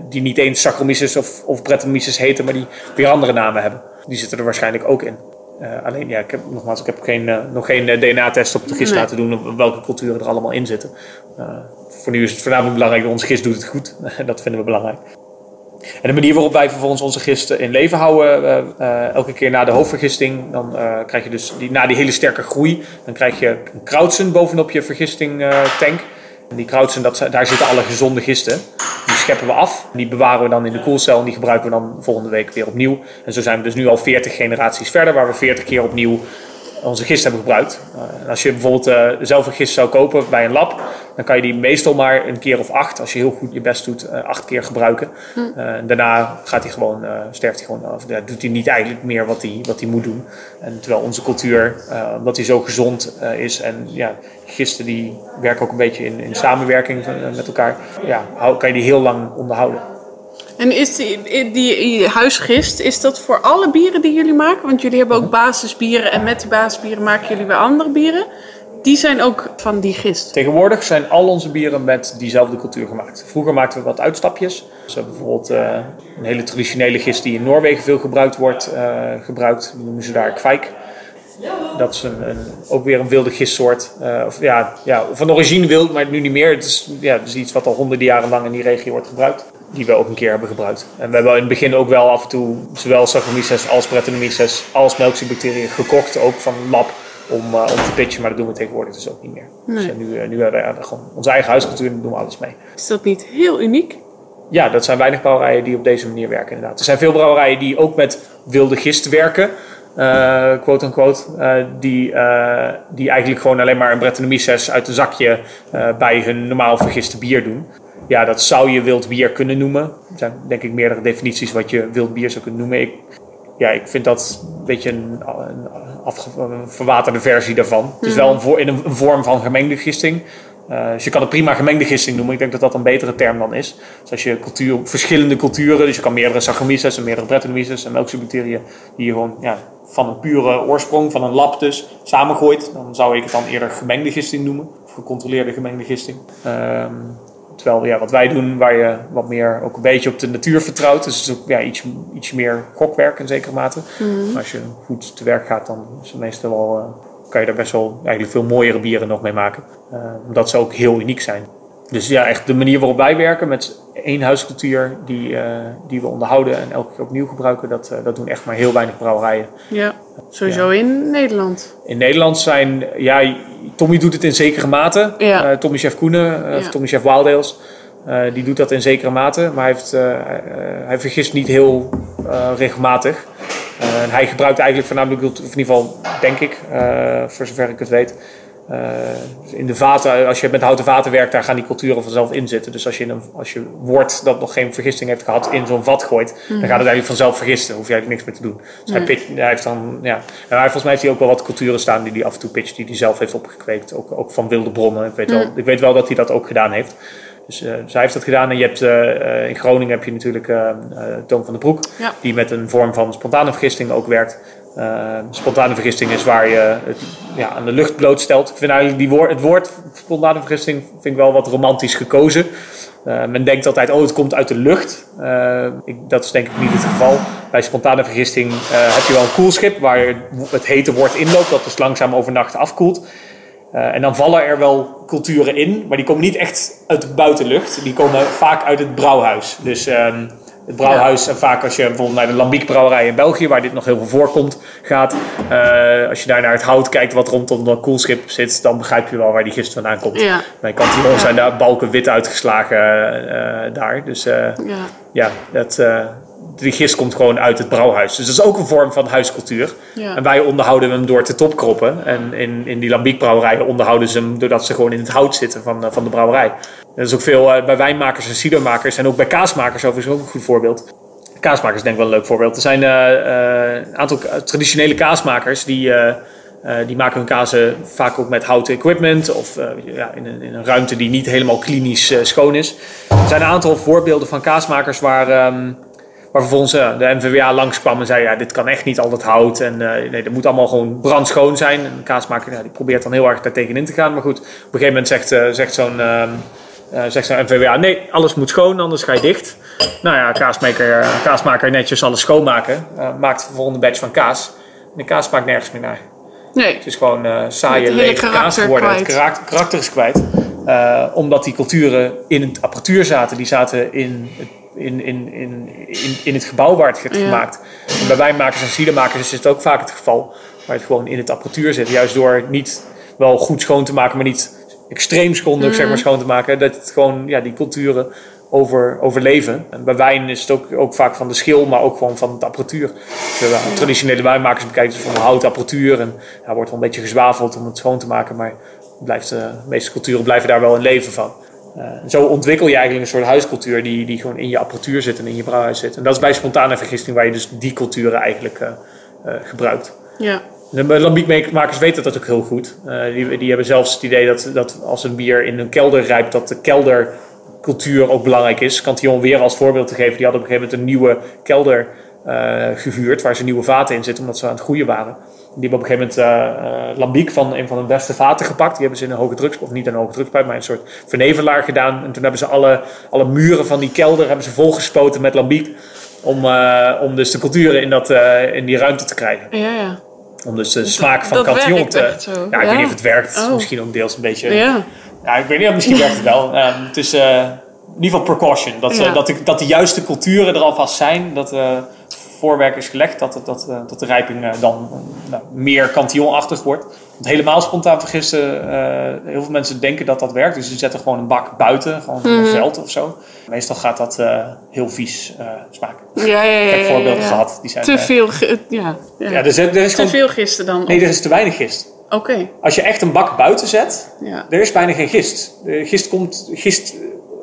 die niet eens Saccharomyces of, of Brettanomyces heten, maar die weer andere namen hebben. Die zitten er waarschijnlijk ook in. Uh, alleen, ja, ik heb, nogmaals, ik heb geen, uh, nog geen uh, DNA-test op de gist Nee. laten doen op welke culturen er allemaal in zitten. voor nu is het voornamelijk belangrijk dat onze gist doet het goed. [LAUGHS] dat vinden we belangrijk. En de manier waarop wij vervolgens onze gisten in leven houden, elke keer na de hoofdvergisting, dan krijg je dus die, na die hele sterke groei, dan krijg je een krautsen bovenop je vergisting-tank. En die krautsen, dat, daar zitten alle gezonde gisten. Die scheppen we af. Die bewaren we dan in de koelcel. En die gebruiken we dan volgende week weer opnieuw. En zo zijn we dus nu al 40 generaties verder. Waar we 40 keer opnieuw onze gist hebben gebruikt. Uh, als je bijvoorbeeld uh, zelf een gist zou kopen bij een lab, dan kan je die meestal maar een keer of acht, als je heel goed je best doet, uh, acht keer gebruiken. Hm. daarna gaat hij gewoon, sterft hij gewoon af. doet hij niet eigenlijk meer wat hij, wat hij moet doen. En terwijl onze cultuur, omdat hij zo gezond is en ja, gisten die werken ook een beetje in, in samenwerking met elkaar, ja, kan je die heel lang onderhouden. En is die, die, huisgist, is dat voor alle bieren die jullie maken? Want jullie hebben ook basisbieren en met die basisbieren maken jullie weer andere bieren. Die zijn ook van die gist. Tegenwoordig zijn al onze bieren met diezelfde cultuur gemaakt. Vroeger maakten we wat uitstapjes. Dus we hebben bijvoorbeeld uh, een hele traditionele gist die in Noorwegen veel gebruikt wordt, uh, gebruikt. Noemen ze daar kwijk. Dat is een, ook weer een wilde gistsoort. Uh, of, ja, ja, van origine wild, maar nu niet meer. Het is, ja, is iets wat al honderden jaren lang in die regio wordt gebruikt die we ook een keer hebben gebruikt. En we hebben in het begin ook wel af en toe zowel Saccharomyces als Brettanomyces als melkziekbacteriën gekocht, ook van lab, om, uh, om te pitchen. Maar dat doen we tegenwoordig dus ook niet meer. Dus nu, uh, nu hebben we gewoon onze eigen huiscultuur en doen we alles mee. Is dat niet heel uniek? Ja, dat zijn weinig brouwerijen die op deze manier werken inderdaad. Er zijn veel brouwerijen die ook met wilde gist werken. Uh, quote unquote, uh, die, uh, die eigenlijk gewoon alleen maar een Brettanomyces uit een zakje bij hun normaal vergiste bier doen ja, dat zou je wild bier kunnen noemen. Er zijn denk ik meerdere definities wat je wild bier zou kunnen noemen. Ik, ja, ik vind dat een beetje een, een verwaterde versie daarvan. Het is wel een, in een, vorm van gemengde gisting. Uh, dus je kan het prima gemengde gisting noemen. Ik denk dat dat een betere term dan is. Dus als je cultuur, verschillende culturen, dus je kan meerdere Saccharomyces en meerdere Brettanomyces en melkzoombacteriën, die je gewoon ja, van een pure oorsprong, van een lab dus, samengooit, dan zou ik het dan eerder gemengde gisting noemen. Of gecontroleerde gemengde gisting. Uh, Terwijl ja, wat wij doen, waar je wat meer ook een beetje op de natuur vertrouwt. Dus het is ook ja, iets, iets meer gokwerk in zekere mate. Mhm. Maar als je goed te werk gaat, dan is het meestal wel, uh, kan je daar best wel eigenlijk veel mooiere bieren nog mee maken. Uh, omdat ze ook heel uniek zijn. Dus ja, echt de manier waarop wij werken met één huiscultuur die, uh, die we onderhouden en elke keer opnieuw gebruiken, dat, uh, dat doen echt maar heel weinig brouwerijen. Ja, sowieso ja. in Nederland. In Nederland zijn, ja, Tommy doet het in zekere mate. Ja. Uh, Tommy Chef Koenen, of Tommy Chef Wildales, die doet dat in zekere mate, maar hij, heeft, hij vergist niet heel regelmatig. hij gebruikt eigenlijk voornamelijk, of in ieder geval denk ik, voor zover ik het weet, in de vaten, als je met houten vaten werkt, daar gaan die culturen vanzelf in zitten. Dus als je, een, als je wort dat nog geen vergisting heeft gehad in zo'n vat gooit, dan mhm. gaat het eigenlijk vanzelf vergisten. hoef je eigenlijk niks meer te doen. Dus hij, heeft dan, ja. En hij, volgens mij heeft hij ook wel wat culturen staan die hij af en toe pitcht, die hij zelf heeft opgekweekt. Ook, ook van wilde bronnen. Ik weet, wel, mhm. ik weet wel dat hij dat ook gedaan heeft. Dus, uh, dus hij heeft dat gedaan. En je hebt, uh, in Groningen heb je natuurlijk Toon van den Broek, die met een vorm van spontane vergisting ook werkt. Uh, spontane vergisting is waar je het ja, aan de lucht blootstelt. Ik vind eigenlijk die woord, het woord spontane vergisting vind ik wel wat romantisch gekozen. Uh, men denkt altijd, oh, het komt uit de lucht. Uh, ik, dat is denk ik niet het geval. Bij spontane vergisting heb je wel een koelschip waar het hete woord inloopt, dat dus langzaam overnacht afkoelt. en dan vallen er wel culturen in, maar die komen niet echt uit de buitenlucht. Die komen vaak uit het brouwhuis. Dus ehm, het brouwhuis. En vaak als je bijvoorbeeld naar de Lambiek brouwerij in België, waar dit nog heel veel voorkomt, gaat. Uh, als je daar naar het hout kijkt wat rondom dat koelschip zit, dan begrijp je wel waar die gist vandaan komt. Ja. Bij Cantillon ja. zijn daar balken wit uitgeslagen uh, daar. Dus uh, ja. ja, dat, die gist komt gewoon uit het brouwhuis. Dus dat is ook een vorm van huiscultuur. Ja. En wij onderhouden hem door te topkroppen. En in, in die Lambiek brouwerijen onderhouden ze hem doordat ze gewoon in het hout zitten van, van de brouwerij. Dat is ook veel uh, bij wijnmakers en cidermakers en ook bij kaasmakers overigens ook een goed voorbeeld. Kaasmakers denk ik wel een leuk voorbeeld. Er zijn uh, een aantal traditionele kaasmakers die, die maken hun kazen vaak ook met houten equipment of ja, in, een, in, een, ruimte die niet helemaal klinisch schoon is. Er zijn een aantal voorbeelden van kaasmakers waar, um, waar vervolgens de NVWA langskwam en zei: ja, dit kan echt niet altijd hout en nee, dat moet allemaal gewoon brandschoon zijn. En de kaasmaker ja, die probeert dan heel erg daar tegenin te gaan. Maar goed, op een gegeven moment zegt, zegt zo'n. Ehm, zegt zo'n NVWA, nee, alles moet schoon, anders ga je dicht. Nou ja, kaasmaker, kaasmaker netjes alles schoonmaken. Maakt de volgende batch van kaas. En de kaas maakt nergens meer naar. Nee. Het is gewoon uh, saaie, lege kaas geworden. Het karakter, karakter is kwijt. omdat die culturen in het apparatuur zaten. Die zaten in het, in, in, in, in, in het gebouw waar het werd gemaakt. En bij wijnmakers en cidermakers is het ook vaak het geval. Waar het gewoon in het apparatuur zit. Juist door niet wel goed schoon te maken, maar niet extreem schondig zeg maar, mm. schoon te maken. Dat het gewoon ja, die culturen over, overleven. En bij wijn is het ook, ook vaak van de schil, maar ook gewoon van de apparatuur. Ja. traditionele wijnmakers bekijkt, is van houten apparatuur. En ja, wordt wel een beetje gezwafeld om het schoon te maken. Maar blijft, uh, de meeste culturen blijven daar wel in leven van. Uh, zo ontwikkel je eigenlijk een soort huiscultuur die, die gewoon in je apparatuur zit en in je brouwhuis zit. En dat is bij spontane vergisting waar je dus die culturen eigenlijk uh, gebruikt. Ja. De lambiekmakers weten dat ook heel goed. die, die hebben zelfs het idee dat, dat als een bier in een kelder rijpt, dat de kelder cultuur ook belangrijk is. Cantillon weer als voorbeeld te geven. Die hadden op een gegeven moment een nieuwe kelder uh, gehuurd waar ze nieuwe vaten in zitten omdat ze aan het groeien waren. Die hebben op een gegeven moment uh, uh, lambiek van een van de beste vaten gepakt. Die hebben ze in een hoge drugs, of niet een hoge drukspijp, maar een soort vernevelaar gedaan. En toen hebben ze alle, alle muren van die kelder hebben ze volgespoten met lambiek. Om, om dus de culturen in, dat, in die ruimte te krijgen. Ja, ja. Om dus de smaak van Cantillon te... Ja, ja, ik weet niet of het werkt. Oh. Misschien ook deels een beetje... Ja. Ja, ik weet niet, misschien werkt het wel. Um, het is in ieder geval precaution. Dat, dat, de, dat de juiste culturen er alvast zijn. Dat voorwerk is gelegd. Dat, dat, dat de rijping dan nou, meer cantillonachtig wordt. Want helemaal spontaan vergisten, heel veel mensen denken dat dat werkt. Dus ze zetten gewoon een bak buiten, gewoon mm -hmm. een veld of zo. Meestal gaat dat heel vies smaken. Ja, ja, ja. Ik heb voorbeelden ja, gehad. Die zijn, te veel, ja. ja. ja er is, er is te gewoon, veel gisten dan? Nee, er is te weinig gist. Oké. Okay. Als je echt een bak buiten zet, ja. er is bijna geen gist. De gist, komt, gist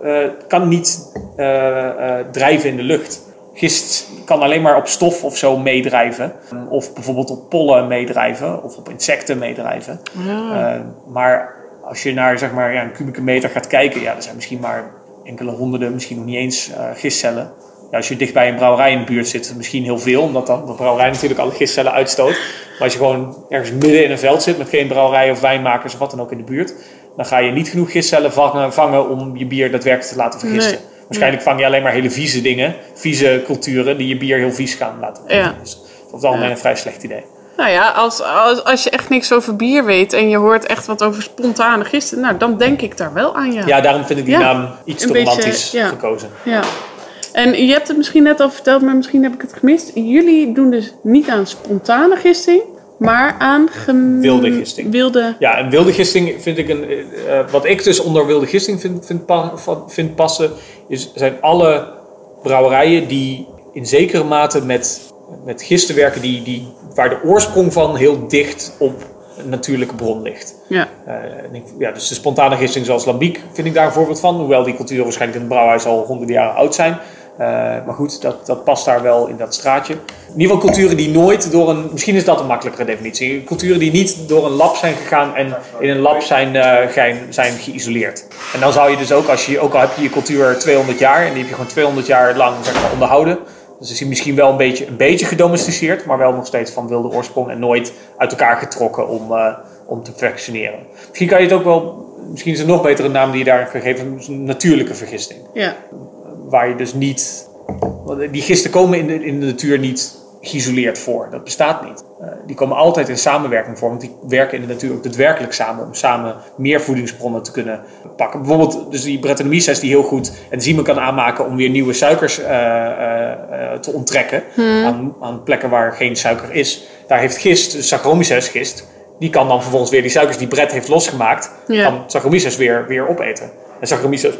uh, kan niet uh, uh, drijven in de lucht. Gist kan alleen maar op stof of zo meedrijven. Of bijvoorbeeld op pollen meedrijven. Of op insecten meedrijven. Ja. maar als je naar zeg maar, ja, een kubieke meter gaat kijken, ja, er zijn misschien maar enkele honderden, misschien nog niet eens gistcellen. Ja, als je dicht bij een brouwerij in de buurt zit, misschien heel veel, omdat dan de brouwerij natuurlijk alle gistcellen uitstoot. Maar als je gewoon ergens midden in een veld zit met geen brouwerij of wijnmakers of wat dan ook in de buurt, dan ga je niet genoeg gistcellen vangen, vangen om je bier daadwerkelijk te laten vergisten. Nee. Waarschijnlijk vang je alleen maar hele vieze dingen, vieze culturen, die je bier heel vies gaan laten vergisten. Ja. Dus dat is algemeen een vrij slecht idee. Nou ja, als, als, als je echt niks over bier weet en je hoort echt wat over spontane gisten, nou dan denk ik daar wel aan, ja. Ja, daarom vind ik die Ja. naam iets te romantisch ja. gekozen. Ja. En je hebt het misschien net al verteld, maar misschien heb ik het gemist. Jullie doen dus niet aan spontane gisting, maar aan gem- Wilde gisting. Wilde. Ja, en wilde gisting vind ik een. eh, eh, wat ik dus onder wilde gisting vind, vind, pa- va- vind passen, is, zijn alle brouwerijen die in zekere mate met, met gisten werken, die, die, waar de oorsprong van heel dicht op een natuurlijke bron ligt. Ja. Eh, en ik- ja, dus de spontane gisting zoals Lambiek vind ik daar een voorbeeld van. Hoewel die culturen waarschijnlijk in het brouwhuis al honderden jaren oud zijn. Eh, maar goed, dat, dat past daar wel in dat straatje. In ieder geval culturen die nooit door een... Misschien is dat een makkelijkere definitie. Culturen die niet door een lab zijn gegaan en in een lab zijn, eh, zijn, zijn geïsoleerd. En dan zou je dus ook, als je, ook al heb je je cultuur 200 jaar... en die heb je gewoon 200 jaar lang onderhouden... Dus is hij misschien wel een beetje, een beetje gedomesticeerd, maar wel nog steeds van wilde oorsprong en nooit uit elkaar getrokken om, eh, om te perfectioneren. Misschien kan je het ook wel, misschien is er nog betere naam die je daar kan geven, natuurlijke vergisting. Ja. Waar je dus niet, die gisten komen in de, in de natuur niet geïsoleerd voor, dat bestaat niet. Uh, die komen altijd in samenwerking voor, want die werken in de natuur ook daadwerkelijk samen om samen meer voedingsbronnen te kunnen pakken. Bijvoorbeeld dus die Brettanomyces die heel goed enzymen kan aanmaken om weer nieuwe suikers uh, uh, te onttrekken aan, aan, plekken waar geen suiker is. Daar heeft gist, dus Saccharomyces gist, die kan dan vervolgens weer die suikers die Brett heeft losgemaakt, Ja. kan Saccharomyces weer, weer opeten. En Saccharomyces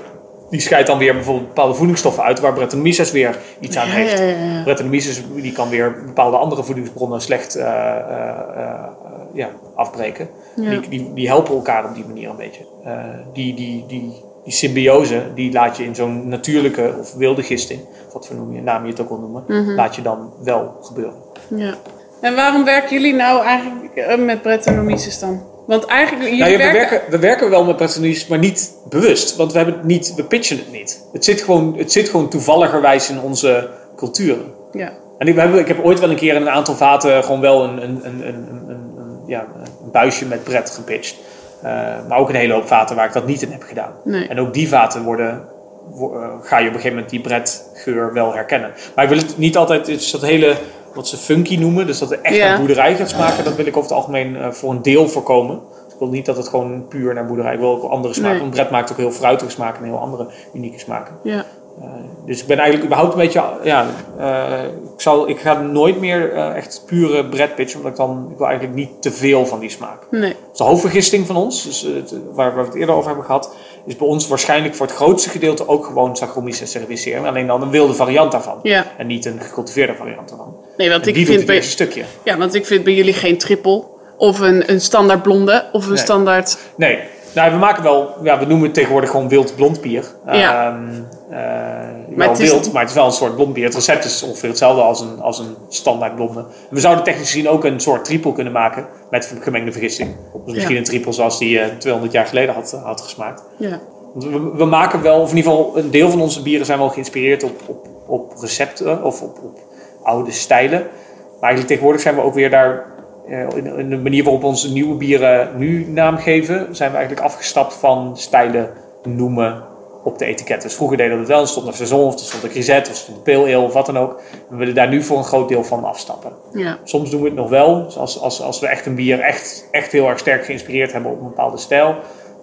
die scheidt dan weer bijvoorbeeld bepaalde voedingsstoffen uit waar Brettanomyces weer iets aan heeft. ja, ja, ja. Brettanomyces die kan weer bepaalde andere voedingsbronnen slecht eh, eh, eh, ja, afbreken. Ja. Die, die, die helpen elkaar op die manier een beetje. Eh, die, die, die, die symbiose, die laat je in zo'n natuurlijke of wilde gisting, wat voor noem je, naam je het ook wil noemen, Mhm. laat je dan wel gebeuren. ja. En waarom werken jullie nou eigenlijk met Brettanomyces dan? Want eigenlijk, jullie Nou ja, we, werken... werken, we werken wel met Brettanomyces, maar niet bewust. Want we, hebben het niet, we pitchen het niet. Het zit gewoon, het zit gewoon toevalligerwijs in onze culturen. Ja. En ik, we hebben, ik heb ooit wel een keer in een aantal vaten gewoon wel een, een, een, een, een, ja, een buisje met Brett gepitcht. Eh, maar ook een hele hoop vaten waar ik dat niet in heb gedaan. Nee. En ook die vaten worden, wo- eh, ga je op een gegeven moment die Brett-geur wel herkennen. Maar ik wil het niet altijd, het is dat hele, wat ze funky noemen, dus dat het echt Ja. naar boerderij gaat smaken, dat wil ik over het algemeen eh, voor een deel voorkomen. Ik wil niet dat het gewoon puur naar boerderij, ik wil ook andere smaken. Nee. Want Brett maakt ook heel fruitige smaken en heel andere unieke smaken. Ja. Eh, dus ik ben eigenlijk überhaupt een beetje, ja, eh, ik, zal, ik ga nooit meer eh, echt pure bread pitchen, omdat ik dan, ik wil eigenlijk niet te veel van die smaak. Nee. Dus de hoofdvergisting van ons, dus het, waar, waar we het eerder over hebben gehad, is bij ons waarschijnlijk voor het grootste gedeelte ook gewoon Saccharomyces cerevisiae, alleen dan een wilde variant daarvan. Ja. En niet een gecultiveerde variant daarvan. Nee, want En ik die vind het bij, stukje. ja, want ik vind bij jullie geen triple of een, een standaard blonde of een Nee. standaard. Nee, nou, we maken wel, ja, we noemen het tegenwoordig gewoon wild blond bier. Ja. Ehm, eh, wel het is- wild, maar het is wel een soort blond bier. Het recept is ongeveer hetzelfde als een, als een standaard blonde. We zouden technisch gezien ook een soort triple kunnen maken met gemengde vergisting. Dus misschien Ja. een triple zoals die eh 200 jaar geleden had, had gesmaakt. Ja. We, we maken wel, of in ieder geval een deel van onze bieren zijn wel geïnspireerd op, op, op recepten of op, op oude stijlen. Maar eigenlijk tegenwoordig zijn we ook weer daar, eh, in, in de manier waarop onze nieuwe bieren nu naam geven, zijn we eigenlijk afgestapt van stijlen noemen op de etiketten. Dus vroeger deden we dat wel, er stond een seizoen of er stond een grisette of er stond een pale ale of wat dan ook. We willen daar nu voor een groot deel van afstappen. Ja. Soms doen we het nog wel. Dus als, als, als we echt een bier echt, echt heel erg sterk geïnspireerd hebben op een bepaalde stijl,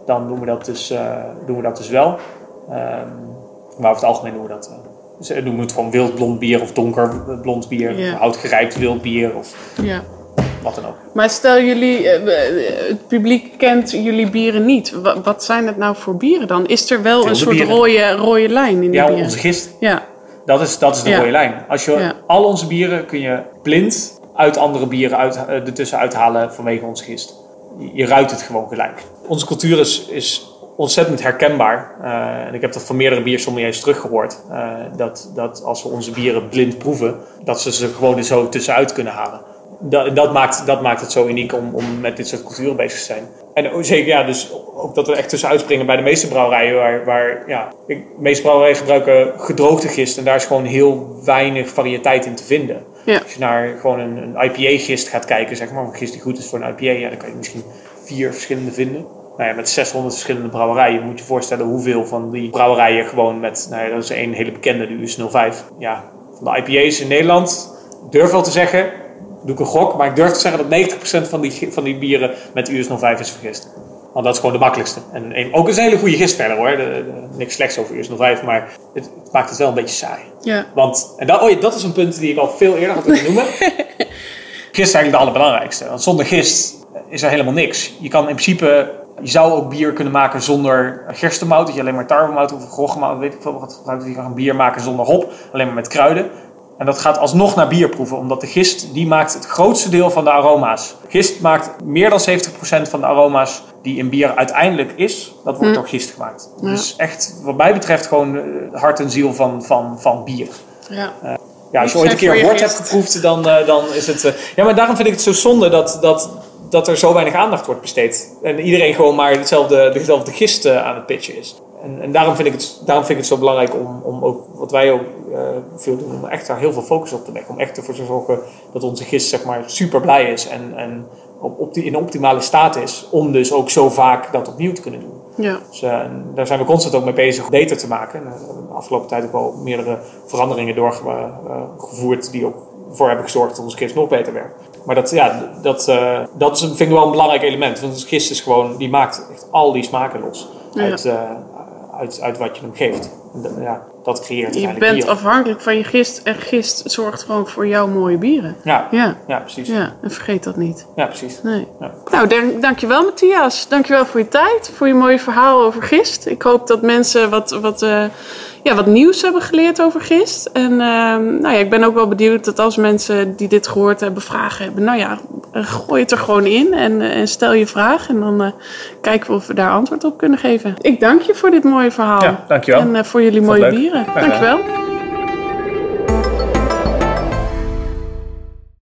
dan doen we dat dus, eh, doen we dat dus wel. Ehm, maar over het algemeen doen we dat. noemen we het gewoon wild blond bier of donker blond bier. Ja. Of houtgerijpt wild bier of ja. Wat dan ook. Maar stel jullie, eh, het publiek kent jullie bieren niet. Wa- Wat zijn het nou voor bieren dan? Is er wel een soort bieren. rode, rode lijn in die Ja, bieren? onze gist, Ja, dat is, dat is de Ja. rode lijn. Als je Ja. al onze bieren kun je blind uit andere bieren uit, eh, ertussen uithalen vanwege onze gist. Je, ruikt het gewoon gelijk. Onze cultuur is, is ontzettend herkenbaar. Eh, en ik heb dat van meerdere biersommeliers teruggehoord. eh, dat, dat als we onze bieren blind proeven, dat ze ze gewoon er zo tussenuit kunnen halen. Dat, dat, maakt, dat maakt het zo uniek om, om met dit soort culturen bezig te zijn. En zeker, ja, dus ook dat we echt tussenuit springen bij de meeste brouwerijen. Waar, waar ja, ik- de meeste brouwerijen gebruiken gedroogde gist. En daar is gewoon heel weinig variëteit in te vinden. Ja. Als je naar gewoon een, een IPA-gist gaat kijken, zeg maar, een gist die goed is voor een IPA, ja, dan kan je misschien vier verschillende vinden. Nou ja, met 600 verschillende brouwerijen moet je je voorstellen hoeveel van die brouwerijen gewoon met, nou ja, dat is één hele bekende, de US 05. Ja, van de IPA's in Nederland, durf wel te zeggen, doe ik een gok, maar ik durf te zeggen dat 90% van die, van die bieren met US 05 is vergist. Want dat is gewoon de makkelijkste. En een- ook een hele goede gist verder hoor, de, de- niks slechts over US 05, maar het, het maakt het wel een beetje saai. ja. Want, en dat, oh ja, dat is een punt die ik al veel eerder had willen noemen. [LAUGHS] gist is eigenlijk de allerbelangrijkste. Want zonder gist is er helemaal niks. Je kan in principe, je zou ook bier kunnen maken zonder gerstemout. Dat je alleen maar tarwemout of groggemout, weet ik veel wat gebruikt. Je kan een bier maken zonder hop, alleen maar met kruiden. En dat gaat alsnog naar bier proeven, omdat de gist die maakt het grootste deel van de aroma's. Gist maakt meer dan 70% van de aroma's die in bier uiteindelijk is, dat wordt door gist gemaakt. Dus echt, wat mij betreft, gewoon eh, hart en ziel van, van, van bier. ja. Ja, als je ooit een keer wort hebt geproefd, dan, eh, dan is het... eh, ja, maar daarom vind ik het zo zonde dat, dat, dat er zo weinig aandacht wordt besteed. En iedereen gewoon maar hetzelfde, dezelfde gist eh, aan het pitchen is. En, en daarom, vind ik het, daarom vind ik het zo belangrijk om, om ook, wat wij ook eh, veel doen, om echt daar heel veel focus op te leggen. Om echt ervoor te zorgen dat onze gist zeg maar super blij is en, en op, op die, in optimale staat is. Om dus ook zo vaak dat opnieuw te kunnen doen. ja. Dus eh, daar zijn we constant ook mee bezig om beter te maken. En, we hebben de afgelopen tijd ook wel meerdere veranderingen doorgevoerd die ook voor hebben gezorgd dat onze gist nog beter werkt. Maar dat, ja, dat, dat is, een- vind ik wel een belangrijk element. Want onze gist is gewoon, die maakt echt al die smaken los Ja. uit, uit, uit wat je hem geeft. Ja, dat creëert Je bent bier. afhankelijk van je gist en gist zorgt gewoon voor jouw mooie bieren. Ja, Ja, ja, precies. Ja, ja. En vergeet dat niet. precies. Nee. Ja. Nou, dank, dankjewel Matthias. Dankjewel voor je tijd, voor je mooie verhaal over gist. Ik hoop dat mensen wat, wat, eh, ja, wat nieuws hebben geleerd over gist. En ehm, nou ja, ik ben ook wel benieuwd dat als mensen die dit gehoord hebben vragen hebben, nou ja, eh, gooi het er gewoon in en, eh, en stel je vraag. En dan eh, kijken we of we daar antwoord op kunnen geven. Ik dank je voor dit mooie verhaal. Ja, dankjewel. En voor jullie mooie bieren. Dankjewel.